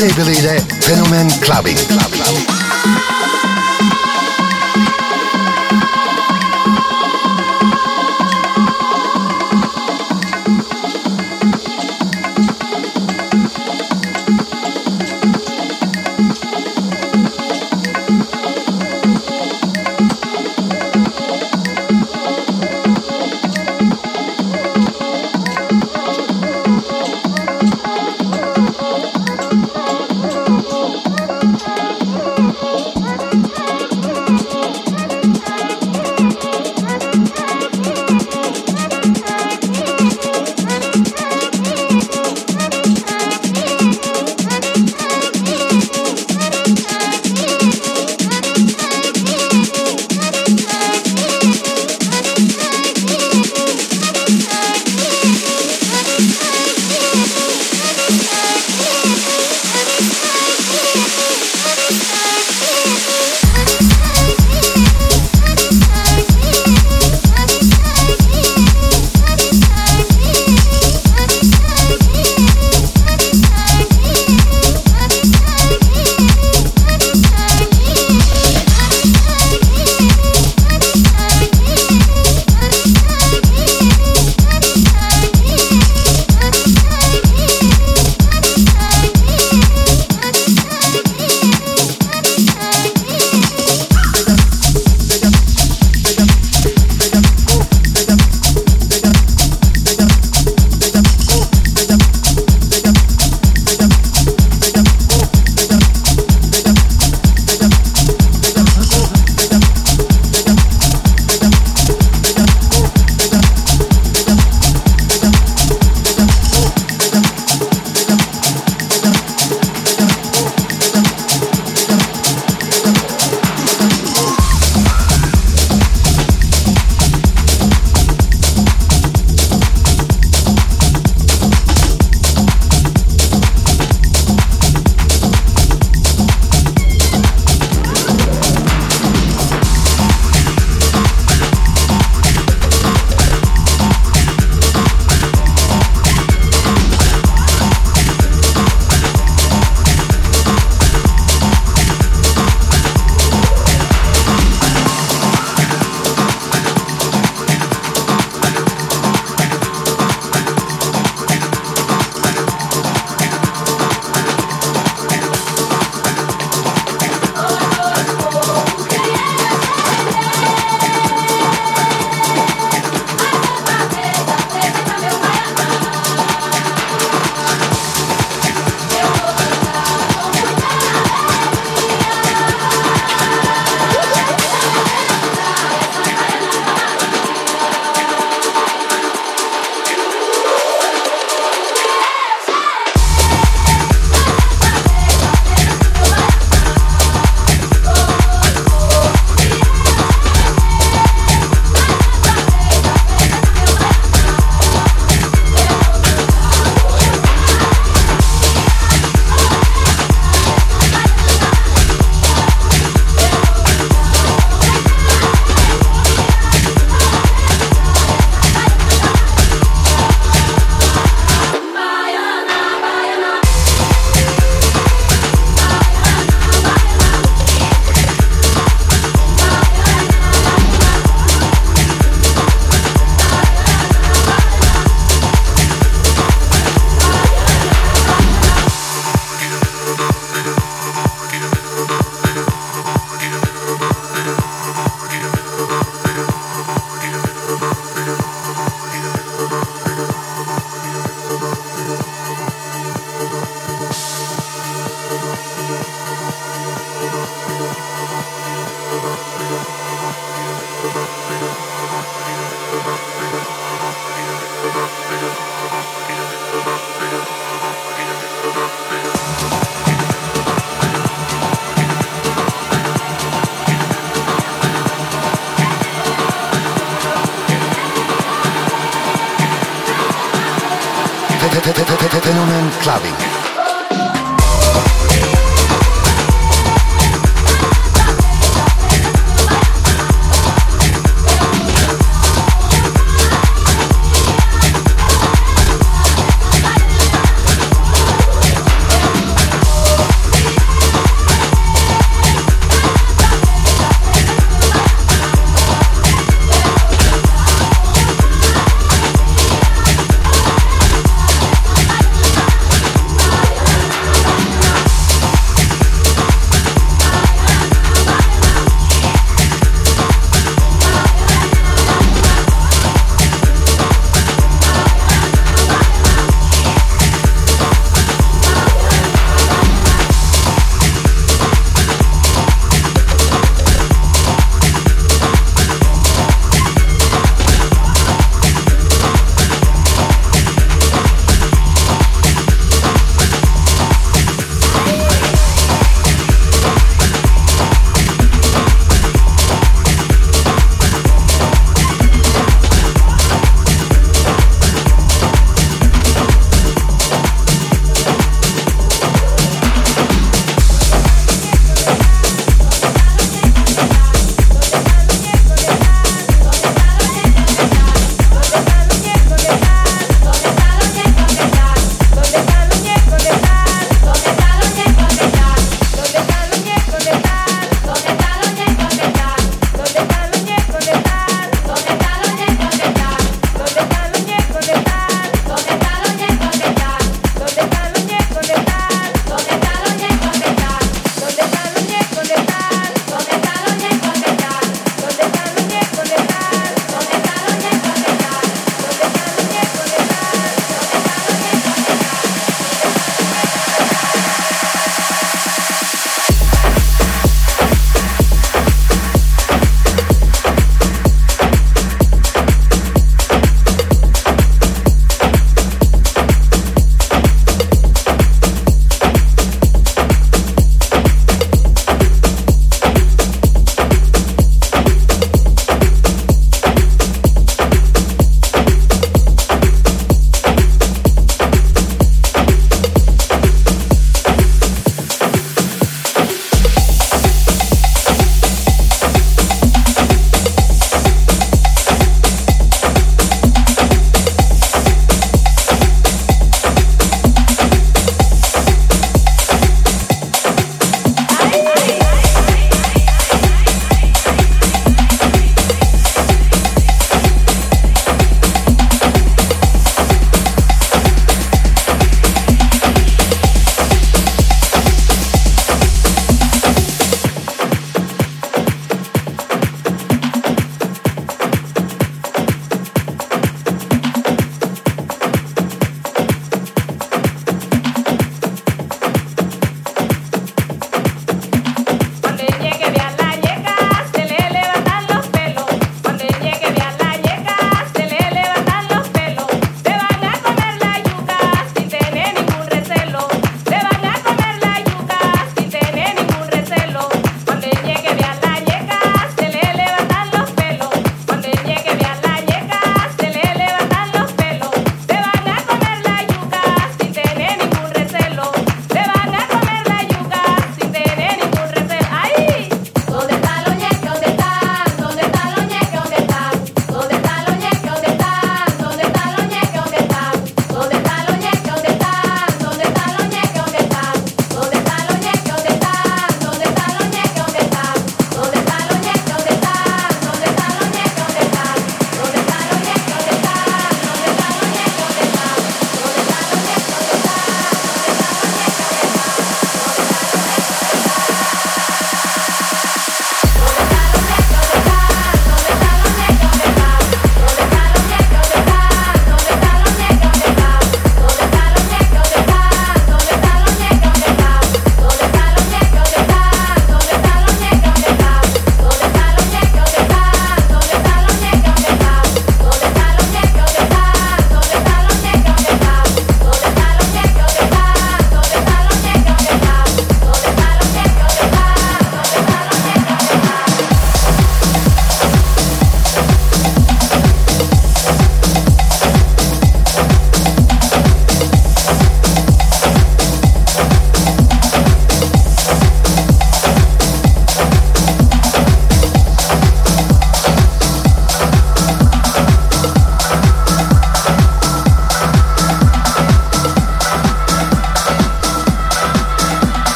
DJ Cable ile Fenomen Clubbing. Clubbing.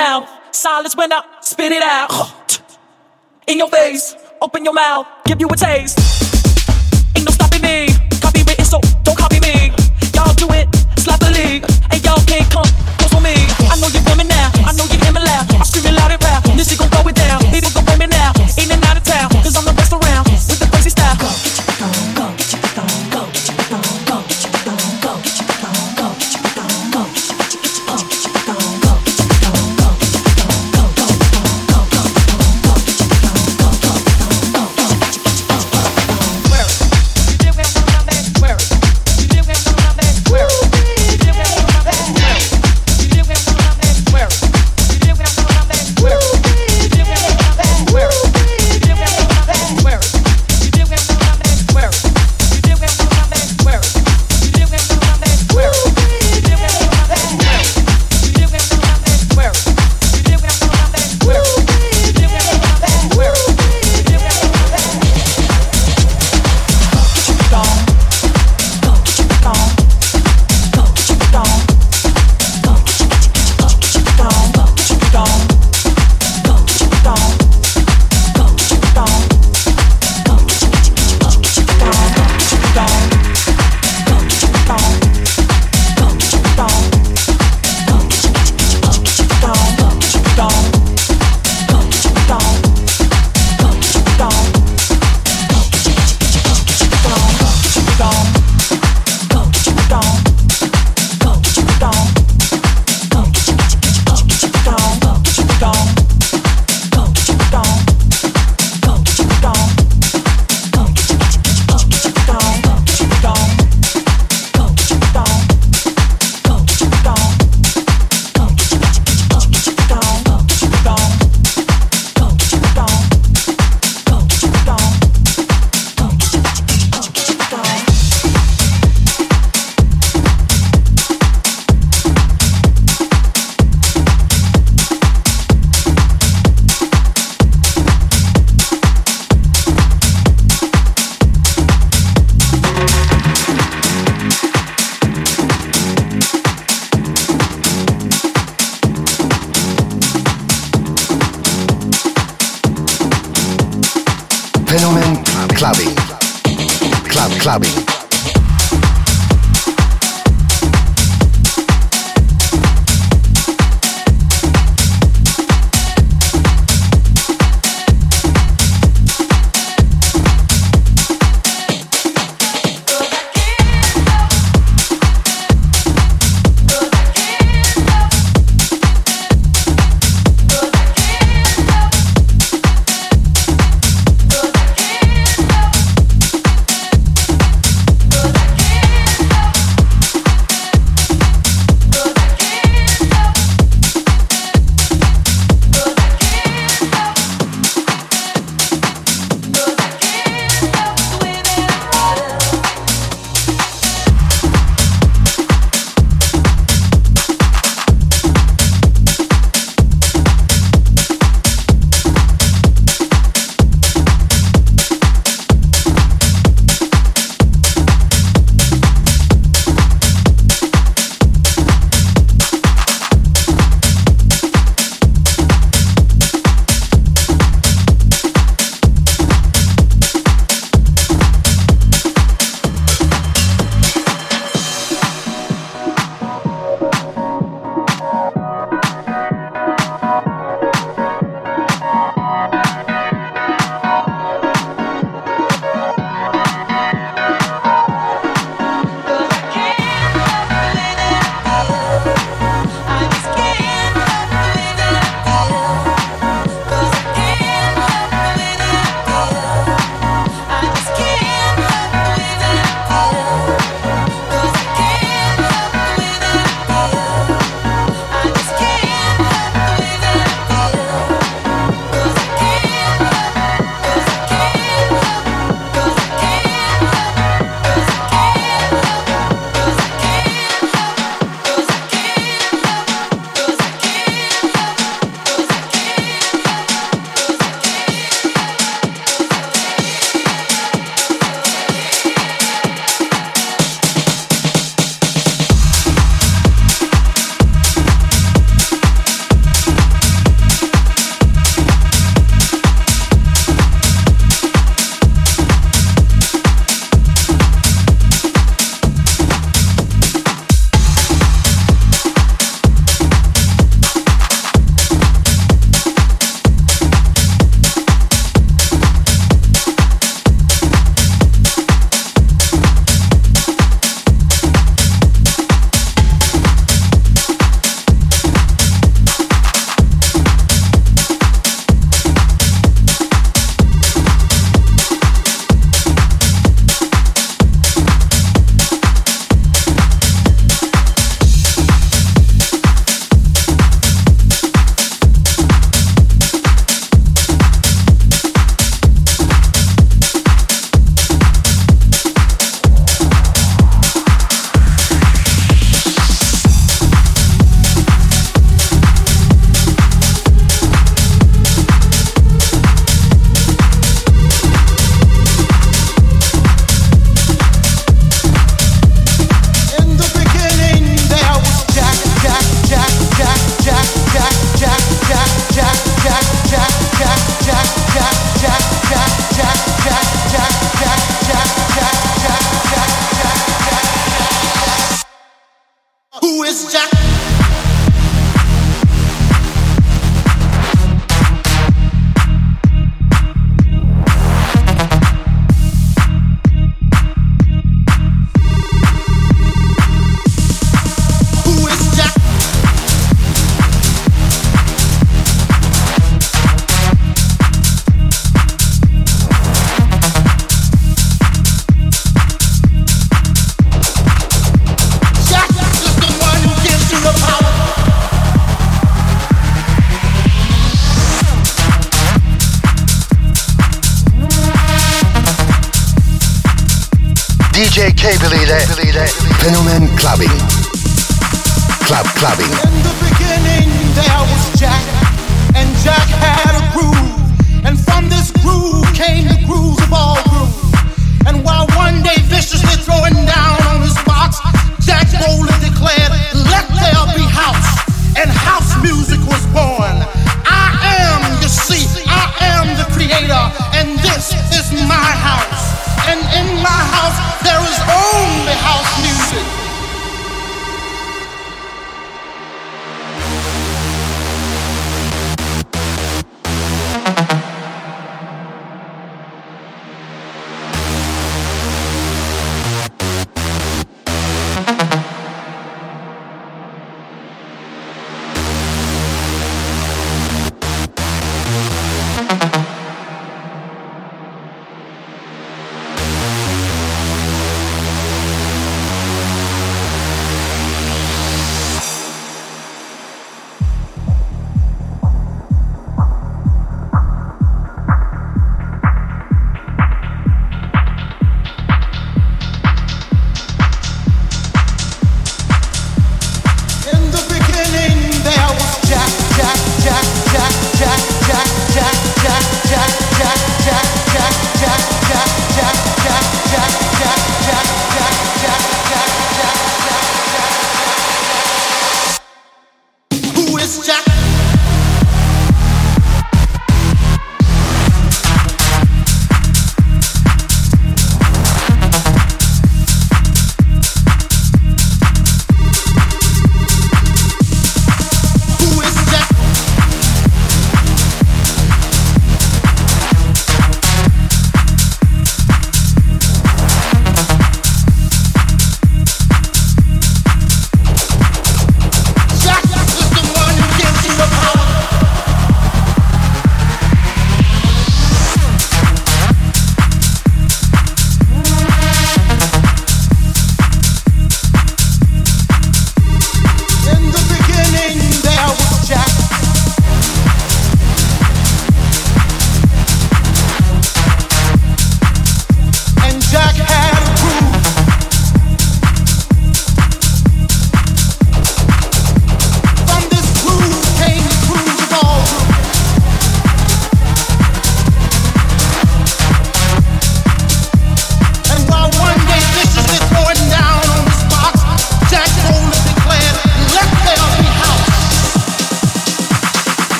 down. Silence when I spit it out. In your face, open your mouth, give you a taste. Ain't no stop. And in my house, there is only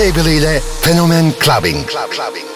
Cable ile Fenomen Clubbing. Club Clubbing.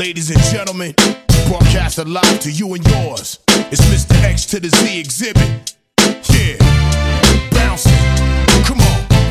Ladies and gentlemen, broadcast live to you and yours. It's Mr. X to the Z Xzibit. Yeah, bouncing.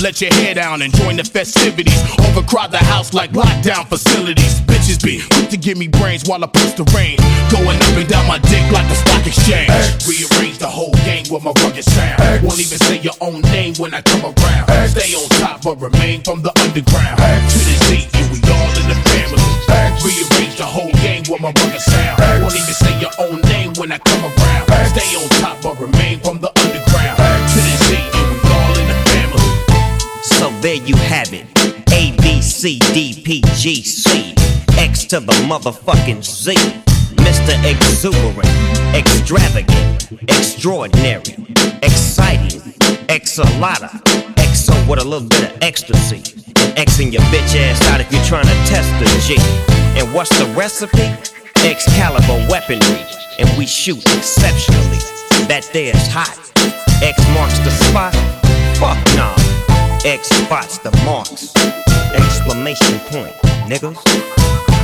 let your hair down and join the festivities. Overcrowd the house like lockdown facilities. Bitches be quick to give me brains while I push the rain. Going up and down my dick like the stock exchange. Rearrange the whole game with my rugged sound. Won't even say your own name when I come around. Stay on top but remain from the underground. To the Z, and we all in the family. Rearrange the whole game with my rugged sound. Won't even say your own name when I come around. Stay on top but remain from there you have it. A B C D P G C X to the motherfucking Z. Mr. Exuberant, extravagant, extraordinary, exciting, exalata, exo with a little bit of ecstasy. Xing your bitch ass out if you're trying to test the G. And what's the recipe? Excalibur weaponry, and we shoot exceptionally. That there's hot. X marks the spot. Fuck nah. X spots the marks. Exclamation point, niggas.